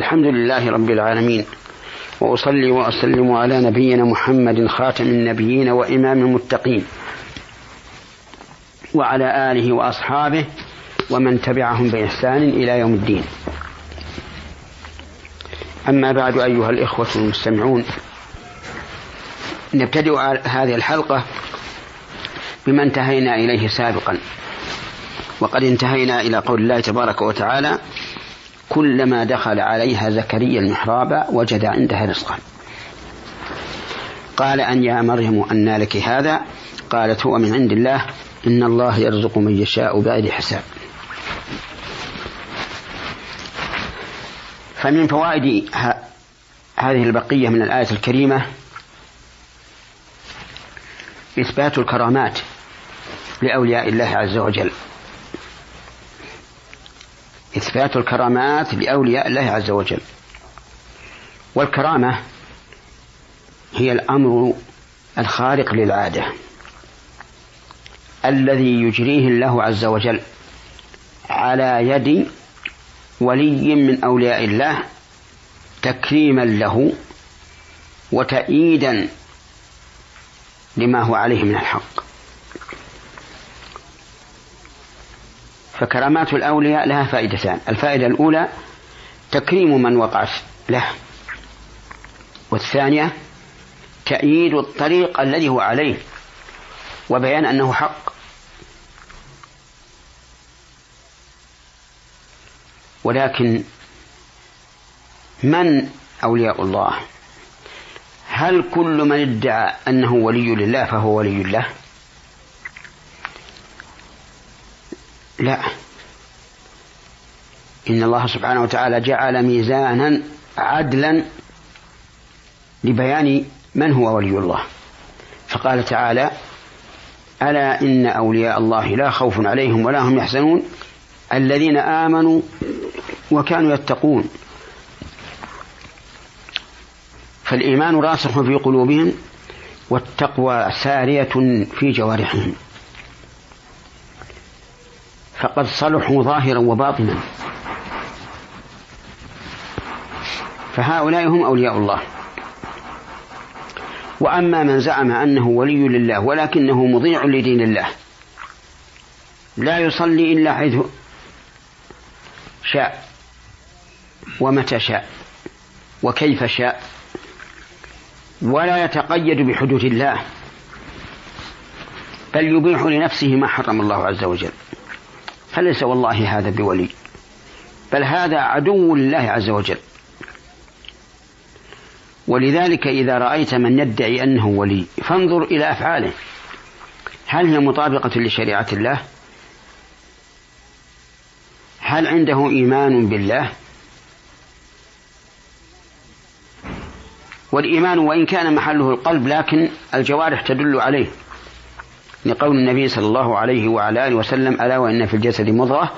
الحمد لله رب العالمين وأصلي وأسلم على نبينا محمد خاتم النبيين وإمام المتقين وعلى آله وأصحابه ومن تبعهم بإحسان إلى يوم الدين. أما بعد أيها الإخوة المستمعون نبتدئ هذه الحلقة بما انتهينا إليه سابقا وقد انتهينا إلى قول الله تبارك وتعالى كلما دخل عليها زكريا المحراب وجد عندها رزقا. قال أن يا مريم أنى لك هذا؟ قالت هو من عند الله إن الله يرزق من يشاء بغير حساب. فمن فوائد هذه البقية من الآية الكريمة إثبات الكرامات لأولياء الله عز وجل. إثبات الكرامات لأولياء الله عز وجل. والكرامة هي الأمر الخارق للعادة الذي يجريه الله عز وجل على يد ولي من أولياء الله تكريما له وتأييدا لما هو عليه من الحق. فكرامات الأولياء لها فائدتان. الفائدة الأولى تكريم من وقعت له. والثانية تأييد الطريق الذي هو عليه وبيان أنه حق. ولكن من أولياء الله؟ هل كل من ادعى أنه ولي لله فهو ولي الله لا. إن الله سبحانه وتعالى جعل ميزانا عدلا لبيان من هو ولي الله. فقال تعالى ألا إن أولياء الله لا خوف عليهم ولا هم يحزنون. الذين آمنوا وكانوا يتقون. فالإيمان راسخ في قلوبهم والتقوى سارية في جوارحهم. فقد صلحوا ظاهرا وباطنا. فهؤلاء هم أولياء الله. وأما من زعم أنه ولي لله ولكنه مضيع لدين الله لا يصلي إلا حيث شاء ومتى شاء وكيف شاء ولا يتقيد بحدود الله بل يبيح لنفسه ما حرم الله عز وجل. فليس والله هذا بولي بل هذا عدو لله عز وجل. ولذلك إذا رأيت من يدعي أنه ولي فانظر إلى أفعاله. هل هي مطابقة لشريعة الله؟ هل عنده إيمان بالله؟ والإيمان وإن كان محله القلب لكن الجوارح تدل عليه. لقول النبي صلى الله عليه وعلى آله وسلم ألا وإن في الجسد مضغة؟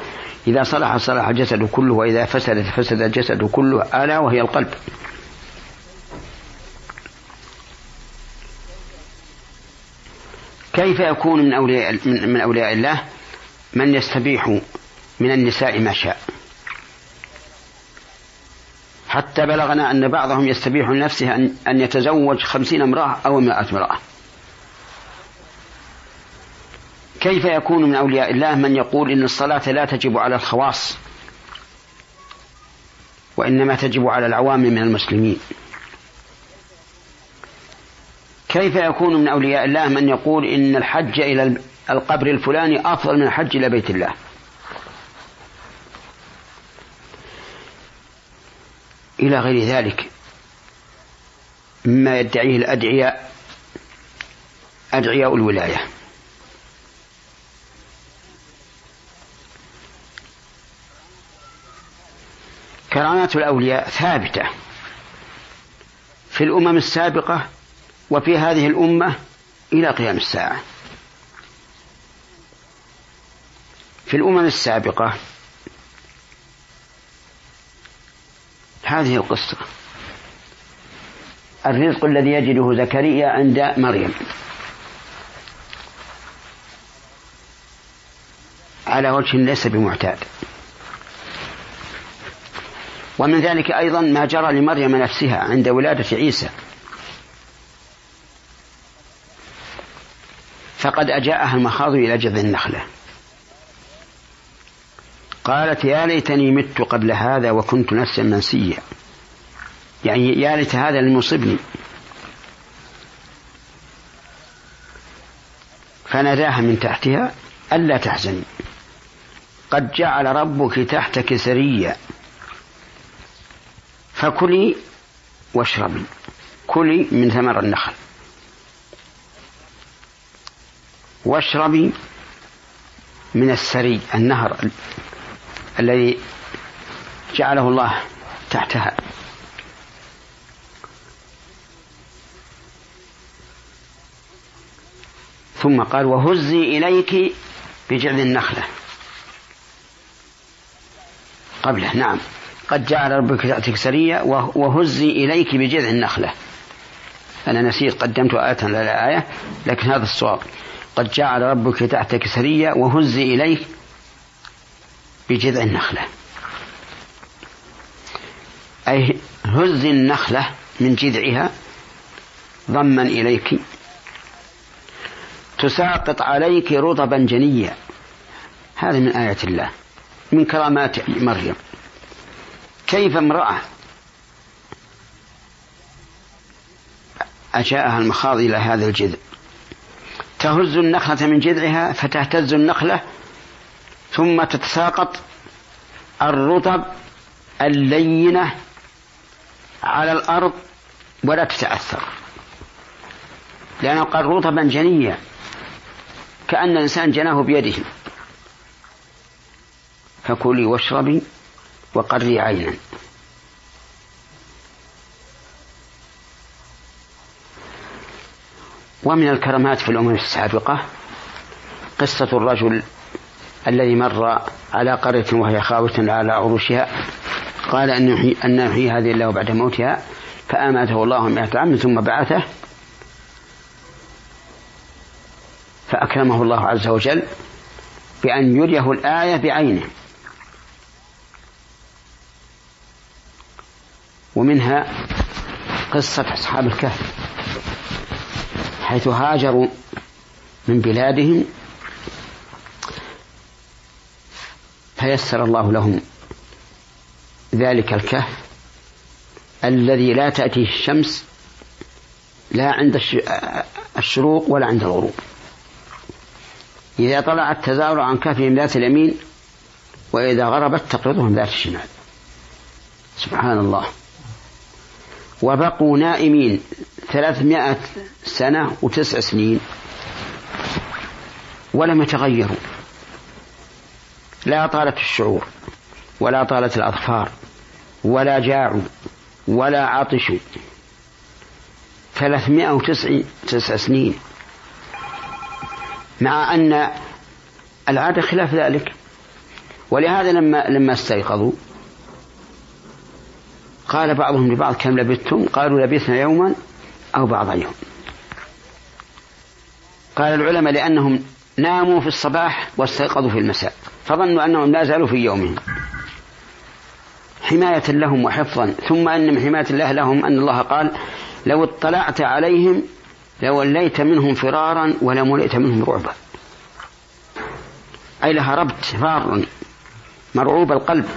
إذا صلح صلح الجسد كله وإذا فسد فسد الجسد كله ألا وهي القلب. كيف يكون من أولياء من أولياء الله؟ من يستبيح من النساء ما شاء. حتى بلغنا أن بعضهم يستبيح لنفسه أن يتزوج خمسين امرأة أو مائة امرأة. كيف يكون من أولياء الله من يقول إن الصلاة لا تجب على الخواص وإنما تجب على العوام من المسلمين؟ كيف يكون من أولياء الله من يقول إن الحج إلى القبر الفلاني أفضل من الحج إلى بيت الله؟ إلى غير ذلك مما يدعيه الأدعياء أدعياء الولاية. كرامات الأولياء ثابتة في الأمم السابقة وفي هذه الأمة إلى قيام الساعة. في الأمم السابقة هذه القصة. الرزق الذي يجده زكريا عند مريم. على وجه ليس بمعتاد. ومن ذلك أيضا ما جرى لمريم نفسها عند ولادة عيسى. فقد أجاءها المخاض إلى جذع النخلة. قالت يا ليتني مت قبل هذا وكنت نفسا منسيا. يعني يا ليت هذا لم يصبني. فناداها من تحتها ألا تحزني. قد جعل ربك تحتك سريا. فكلي واشربي. كلي من ثمر النخل. واشربي من السري النهر الذي جعله الله تحتها. ثم قال وهزي إليك بجعل النخلة. قبله نعم. قد جعل ربك تأتيك سرية وهزي إليك بجذع النخلة. أنا نسيت قدمت آية للآية لكن هذا الصواب قد جعل ربك تحتك سرية وهزي إليك بجذع النخلة. أي هزي النخلة من جذعها ضما إليك. تساقط عليك رطبا جنيا. هذا من آيات الله. من كرامات مريم. كيف امرأة أجاءها المخاض إلى هذا الجذع؟ تهز النخلة من جذعها فتهتز النخلة ثم تتساقط الرطب اللينة على الأرض ولا تتأثر. لأنه قال رطبا جنيا كأن الإنسان جناه بيده. فكلي واشربي وقري عينا. ومن الكرامات في الأمم السابقة قصة الرجل الذي مر على قرية وهي خاوية على عروشها. قال أن يحيي, أن يحيي هذه الله بعد موتها فأماته الله مئة عام ثم بعثه. فأكرمه الله عز وجل بأن يريه الآية بعينه. ومنها قصة أصحاب الكهف حيث هاجروا من بلادهم فيسر الله لهم ذلك الكهف الذي لا تأتيه الشمس لا عند الشروق ولا عند الغروب. إذا طلعت تزاور عن كهفهم ذات اليمين وإذا غربت تقرضهم ذات الشمال. سبحان الله. وبقوا نائمين ثلاثمائة سنة وتسع سنين ولم يتغيروا. لا طالت الشعور ولا طالت الأظفار ولا جاعوا ولا عطشوا. ثلاثمائة وتسع تسع سنين. مع أن العادة خلاف ذلك. ولهذا لما لما استيقظوا قال بعضهم لبعض كم لبثتم؟ قالوا لبثنا يوما أو بعض يوم. قال العلماء لأنهم ناموا في الصباح واستيقظوا في المساء فظنوا أنهم لا زالوا في يومهم. حماية لهم وحفظا ثم أن من حماية الله لهم أن الله قال لو اطلعت عليهم لوليت منهم فرارا ولملئت منهم رعبا. أي لهربت فارا مرعوب القلب.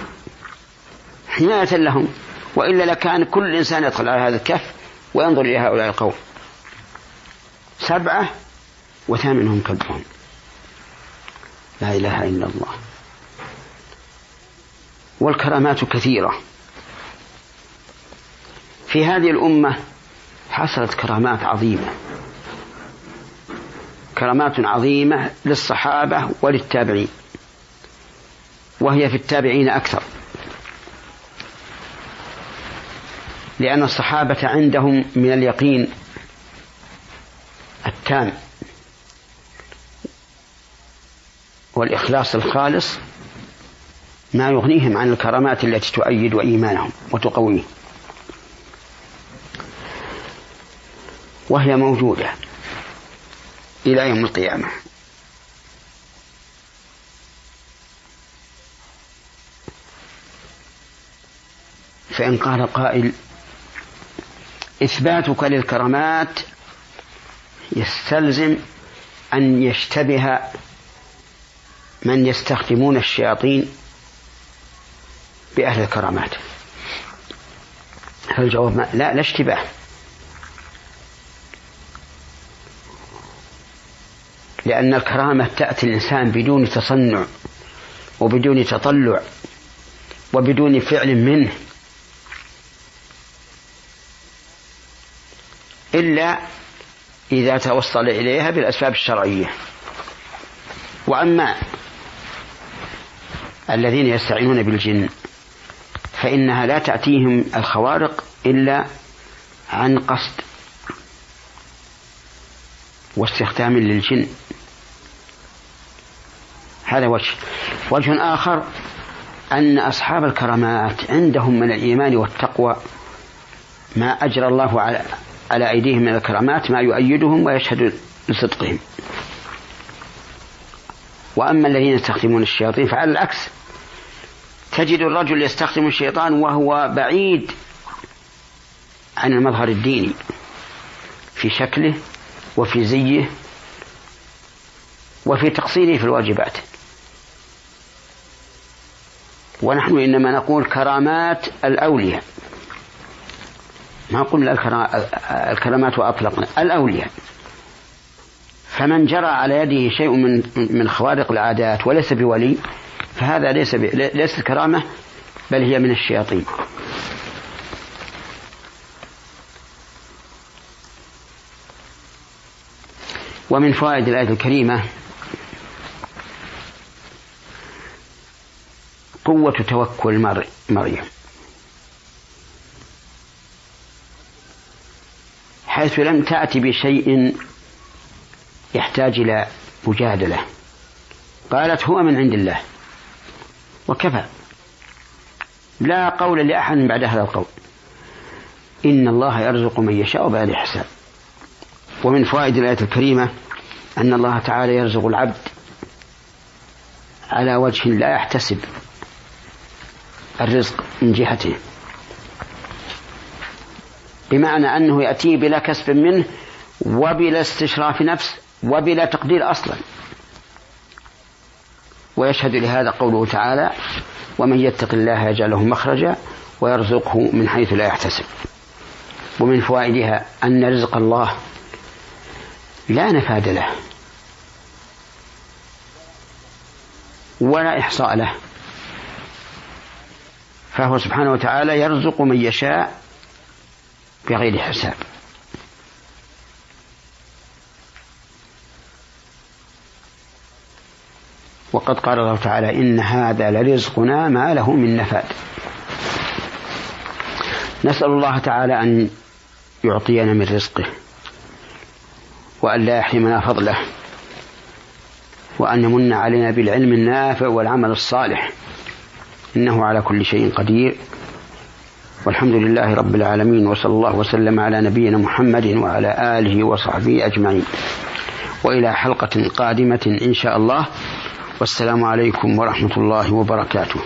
حماية لهم. وإلا لكان كل إنسان يدخل على هذا الكهف وينظر إلى هؤلاء القوم. سبعة وثامنهم كلبهم لا إله إلا الله. والكرامات كثيرة. في هذه الأمة حصلت كرامات عظيمة. كرامات عظيمة للصحابة وللتابعين. وهي في التابعين أكثر. لأن الصحابة عندهم من اليقين التام والإخلاص الخالص ما يغنيهم عن الكرامات التي تؤيد إيمانهم وتقويه. وهي موجودة إلى يوم القيامة. فإن قال قائل إثباتك للكرامات يستلزم أن يشتبه من يستخدمون الشياطين بأهل الكرامات. فالجواب ما؟ لا لا اشتباه. لأن الكرامة تأتي الإنسان بدون تصنع وبدون تطلع وبدون فعل منه. إلا إذا توصل إليها بالأسباب الشرعية. وأما الذين يستعينون بالجن فإنها لا تأتيهم الخوارق إلا عن قصد واستخدام للجن. هذا وجه. وجه آخر أن أصحاب الكرامات عندهم من الإيمان والتقوى ما أجرى الله على على أيديهم من الكرامات ما يؤيدهم ويشهد لصدقهم. وأما الذين يستخدمون الشياطين فعلى العكس تجد الرجل يستخدم الشيطان وهو بعيد عن المظهر الديني في شكله وفي زيه وفي تقصيره في الواجبات. ونحن إنما نقول كرامات الأولياء. ما قلنا الكرامات وأطلقنا الأولياء. فمن جرى على يده شيء من من خوارق العادات وليس بولي فهذا ليس ليست كرامة بل هي من الشياطين. ومن فوائد الآية الكريمة قوة توكل مريم حيث لم تأتي بشيء يحتاج إلى مجادلة. قالت هو من عند الله. وكفى. لا قول لأحد بعد هذا القول. إن الله يرزق من يشاء بغير حساب. ومن فوائد الآية الكريمة أن الله تعالى يرزق العبد على وجه لا يحتسب الرزق من جهته. بمعنى أنه يأتيه بلا كسب منه وبلا استشراف نفس وبلا تقدير أصلا. ويشهد لهذا قوله تعالى ومن يتق الله يجعل له مخرجا ويرزقه من حيث لا يحتسب ومن فوائدها أن رزق الله لا نفاد له ولا إحصاء له. فهو سبحانه وتعالى يرزق من يشاء بغير حساب. وقد قال الله تعالى إن هذا لرزقنا ما له من نفاد. نسأل الله تعالى أن يعطينا من رزقه وأن لا يحرمنا فضله وأن يمن علينا بالعلم النافع والعمل الصالح. إنه على كل شيء قدير. والحمد لله رب العالمين وصلى الله وسلم على نبينا محمد وعلى آله وصحبه أجمعين. وإلى حلقة قادمة إن شاء الله. والسلام عليكم ورحمة الله وبركاته.